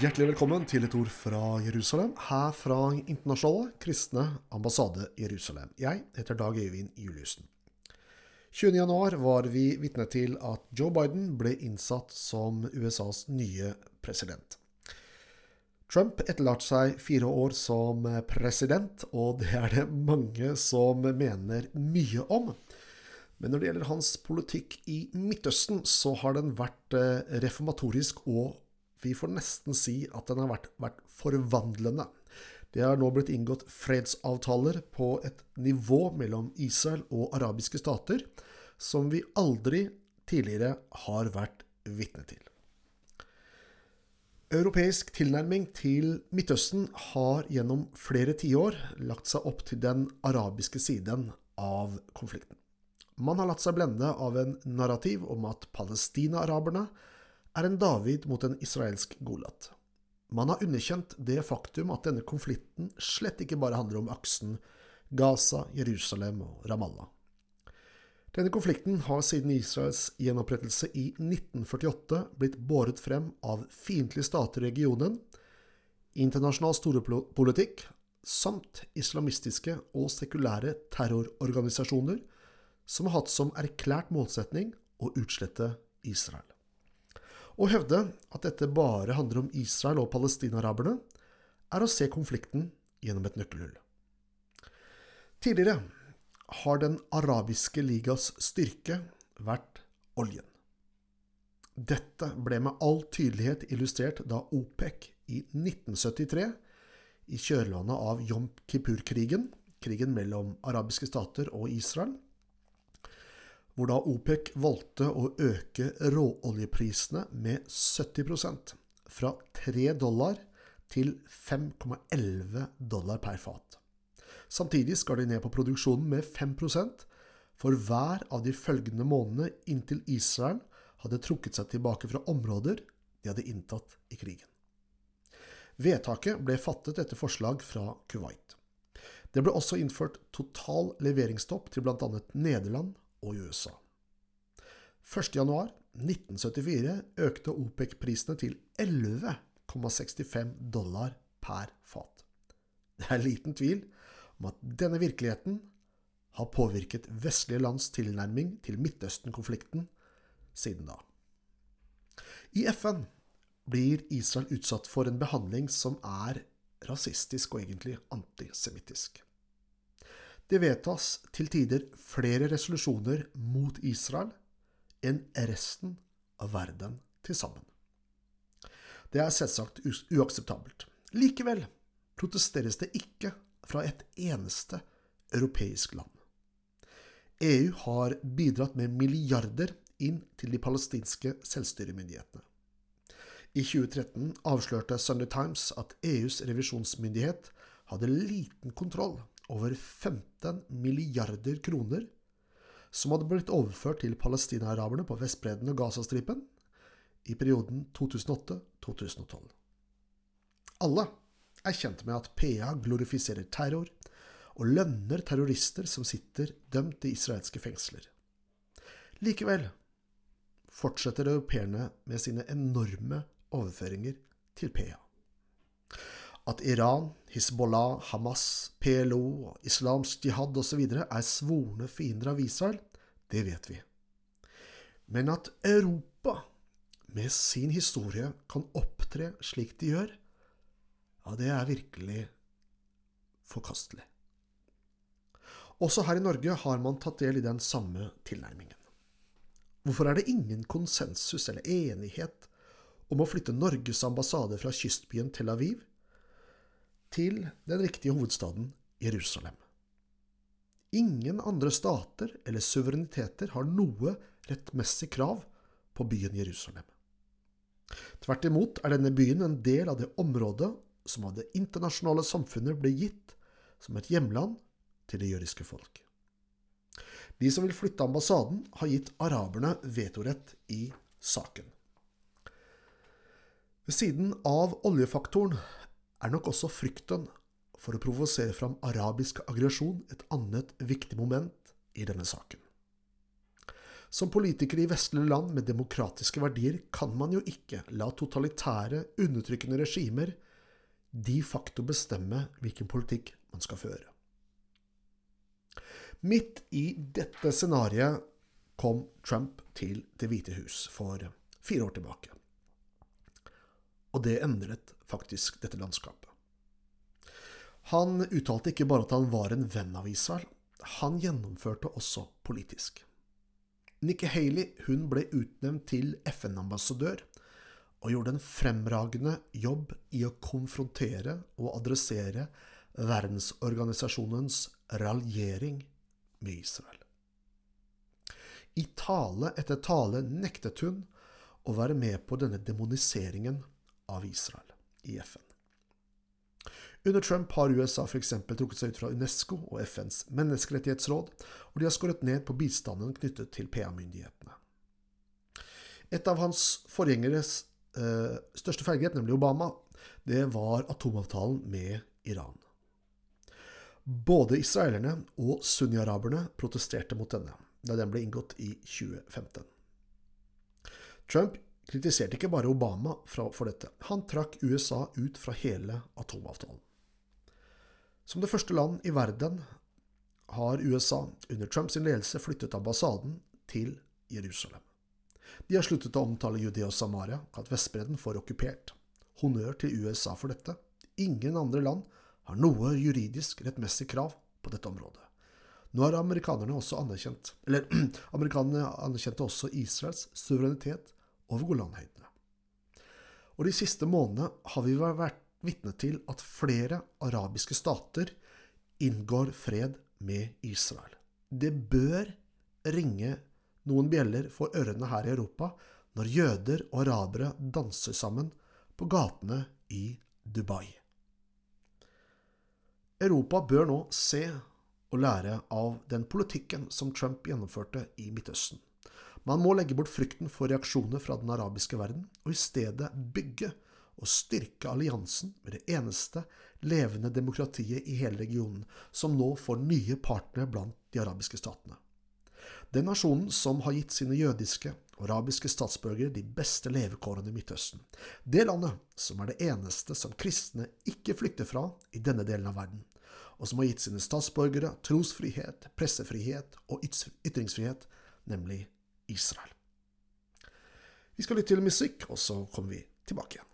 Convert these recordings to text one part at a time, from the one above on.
Hjertelig velkommen til et ord fra Jerusalem, her fra Internasjonale kristne ambassade Jerusalem. Jeg heter Dag Øyvind Juliussen. 20.1 var vi vitne til at Joe Biden ble innsatt som USAs nye president. Trump etterlater seg fire år som president, og det er det mange som mener mye om. Men når det gjelder hans politikk i Midtøsten, så har den vært eh, reformatorisk og vi får nesten si at den har vært, vært forvandlende. Det har nå blitt inngått fredsavtaler på et nivå mellom Israel og arabiske stater som vi aldri tidligere har vært vitne til. Europeisk tilnærming til Midtøsten har gjennom flere tiår lagt seg opp til den arabiske siden av konflikten. Man har latt seg blende av en narrativ om at palestina-araberne er en David mot en israelsk Golat. Man har underkjent det faktum at denne konflikten slett ikke bare handler om aksen Gaza, Jerusalem og Ramallah. Denne konflikten har siden Israels gjenopprettelse i 1948 blitt båret frem av fiendtlige stater i regionen, internasjonal storepolitikk samt islamistiske og sekulære terrororganisasjoner som har hatt som erklært målsetning å utslette Israel. Å hevde at dette bare handler om Israel og palestinaraberne, er å se konflikten gjennom et nøkkelhull. Tidligere har Den arabiske ligas styrke vært oljen. Dette ble med all tydelighet illustrert da OPEC i 1973, i kjølvannet av Jom Kippur-krigen, krigen mellom arabiske stater og Israel, hvor da OPEC valgte å øke råoljeprisene med 70% fra 3 dollar til 5,11 dollar per fat. Samtidig skal de ned på produksjonen med 5% for hver av de følgende månedene inntil Israel hadde trukket seg tilbake fra områder de hadde inntatt i krigen. Vedtaket ble fattet etter forslag fra Kuwait. Det ble også innført total leveringsstopp til bl.a. Nederland og USA. 1.1.1974 økte OPEC-prisene til 11,65 dollar per fat. Det er liten tvil om at denne virkeligheten har påvirket vestlige lands tilnærming til Midtøsten-konflikten siden da. I FN blir Israel utsatt for en behandling som er rasistisk og egentlig antisemittisk. Det vedtas til tider flere resolusjoner mot Israel enn resten av verden til sammen. Det er selvsagt uakseptabelt. Likevel protesteres det ikke fra et eneste europeisk land. EU har bidratt med milliarder inn til de palestinske selvstyremyndighetene. I 2013 avslørte Sunday Times at EUs revisjonsmyndighet hadde liten kontroll over 15 milliarder kroner som hadde blitt overført til palestinaraberne på Vestbredden og Gazastripen i perioden 2008-2012. Alle er kjent med at PA glorifiserer terror og lønner terrorister som sitter dømt i israelske fengsler. Likevel fortsetter europeerne med sine enorme overføringer til PA. At Iran, Hizbollah, Hamas, PLO, islamsk jihad osv. er svorne fiender av Israel, det vet vi. Men at Europa med sin historie kan opptre slik de gjør, ja, det er virkelig forkastelig. Også her i Norge har man tatt del i den samme tilnærmingen. Hvorfor er det ingen konsensus eller enighet om å flytte Norges ambassade fra kystbyen Tel Aviv til den riktige hovedstaden Jerusalem. Ingen andre stater eller suvereniteter har noe rettmessig krav på byen Jerusalem. Tvert imot er denne byen en del av det området som av det internasjonale samfunnet ble gitt som et hjemland til det jødiske folk. De som vil flytte ambassaden, har gitt araberne vetorett i saken. Ved siden av oljefaktoren er nok også frykten for å provosere fram arabisk aggresjon et annet viktig moment i denne saken. Som politiker i vestlige land med demokratiske verdier kan man jo ikke la totalitære, undertrykkende regimer de facto bestemme hvilken politikk man skal føre. Midt i dette scenarioet kom Trump til Det hvite hus for fire år tilbake. Og det endret faktisk dette landskapet. Han uttalte ikke bare at han var en venn av Israel, han gjennomførte også politisk. Nikki Haley hun ble utnevnt til FN-ambassadør og gjorde en fremragende jobb i å konfrontere og adressere verdensorganisasjonens raljering med Israel. I tale etter tale nektet hun å være med på denne demoniseringen av Israel i FN. Under Trump har USA f.eks. trukket seg ut fra UNESCO og FNs menneskerettighetsråd, og de har skåret ned på bistanden knyttet til PA-myndighetene. Et av hans forgjengeres eh, største feilgrep, nemlig Obama, det var atomavtalen med Iran. Både israelerne og sunni-araberne protesterte mot denne da den ble inngått i 2015. Trump kritiserte ikke bare Obama for dette, han trakk USA ut fra hele atomavtalen. Som det første land i verden har USA under Trumps ledelse flyttet ambassaden til Jerusalem. De har sluttet å omtale Judea og Samaria, kalt Vestbredden, for okkupert. Honnør til USA for dette. Ingen andre land har noe juridisk rettmessig krav på dette området. Nå har amerikanerne også anerkjent, eller amerikanerne anerkjente også Israels suverenitet over Golanhøydene. Og de siste månedene har vi vært vitne til at flere arabiske stater inngår fred med Israel. Det bør ringe noen bjeller for ørene her i Europa når jøder og arabere danser sammen på gatene i Dubai. Europa bør nå se og lære av den politikken som Trump gjennomførte i Midtøsten. Man må legge bort frykten for reaksjoner fra den arabiske verden, og i stedet bygge og styrke alliansen med det eneste levende demokratiet i hele regionen, som nå får nye partnere blant de arabiske statene. Den nasjonen som har gitt sine jødiske og arabiske statsborgere de beste levekårene i Midtøsten. Det landet som er det eneste som kristne ikke flykter fra i denne delen av verden og som har gitt sine statsborgere trosfrihet, pressefrihet og ytringsfrihet, nemlig Israel. Vi skal lytte til musikk, og så kommer vi tilbake igjen.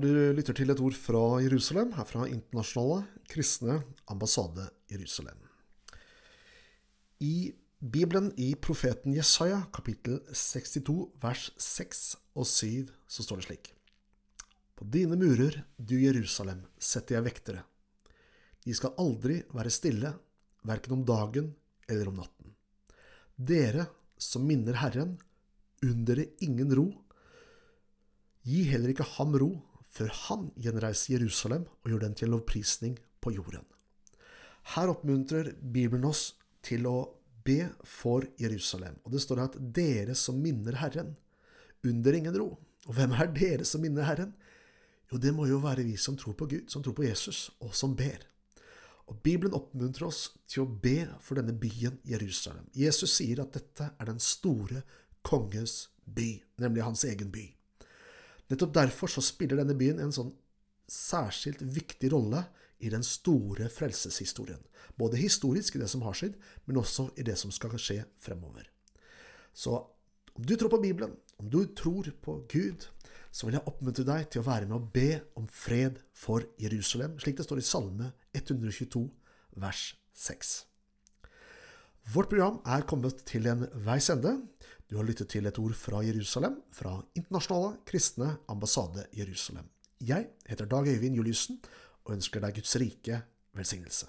Du lytter til et ord fra Jerusalem, her fra Internasjonale kristne ambassade Jerusalem. I Bibelen i profeten Jesaja, kapittel 62, vers 6 og 7, så står det slik. På dine murer, du Jerusalem, setter jeg vektere. De skal aldri være stille, verken om dagen eller om natten. Dere som minner Herren, unn dere ingen ro. Gi heller ikke ham ro, før han gjenreiser Jerusalem og gjør den til lovprisning på jorden. Her oppmuntrer Bibelen oss til å be for Jerusalem, og det står at dere som minner Herren, under ingen ro. Og hvem er dere som minner Herren? Jo, det må jo være vi som tror på Gud, som tror på Jesus, og som ber. Og Bibelen oppmuntrer oss til å be for denne byen Jerusalem. Jesus sier at dette er den store konges by, nemlig hans egen by. Nettopp derfor så spiller denne byen en sånn særskilt viktig rolle i den store frelseshistorien. Både historisk i det som har skjedd, men også i det som skal skje fremover. Så om du tror på Bibelen, om du tror på Gud, så vil jeg oppmuntre deg til å være med og be om fred for Jerusalem, slik det står i Salme 122, vers 6. Vårt program er kommet til en veis ende. Du har lyttet til et ord fra Jerusalem, fra Internasjonale kristne ambassade Jerusalem. Jeg heter Dag Øyvind Juliussen og ønsker deg Guds rike velsignelse.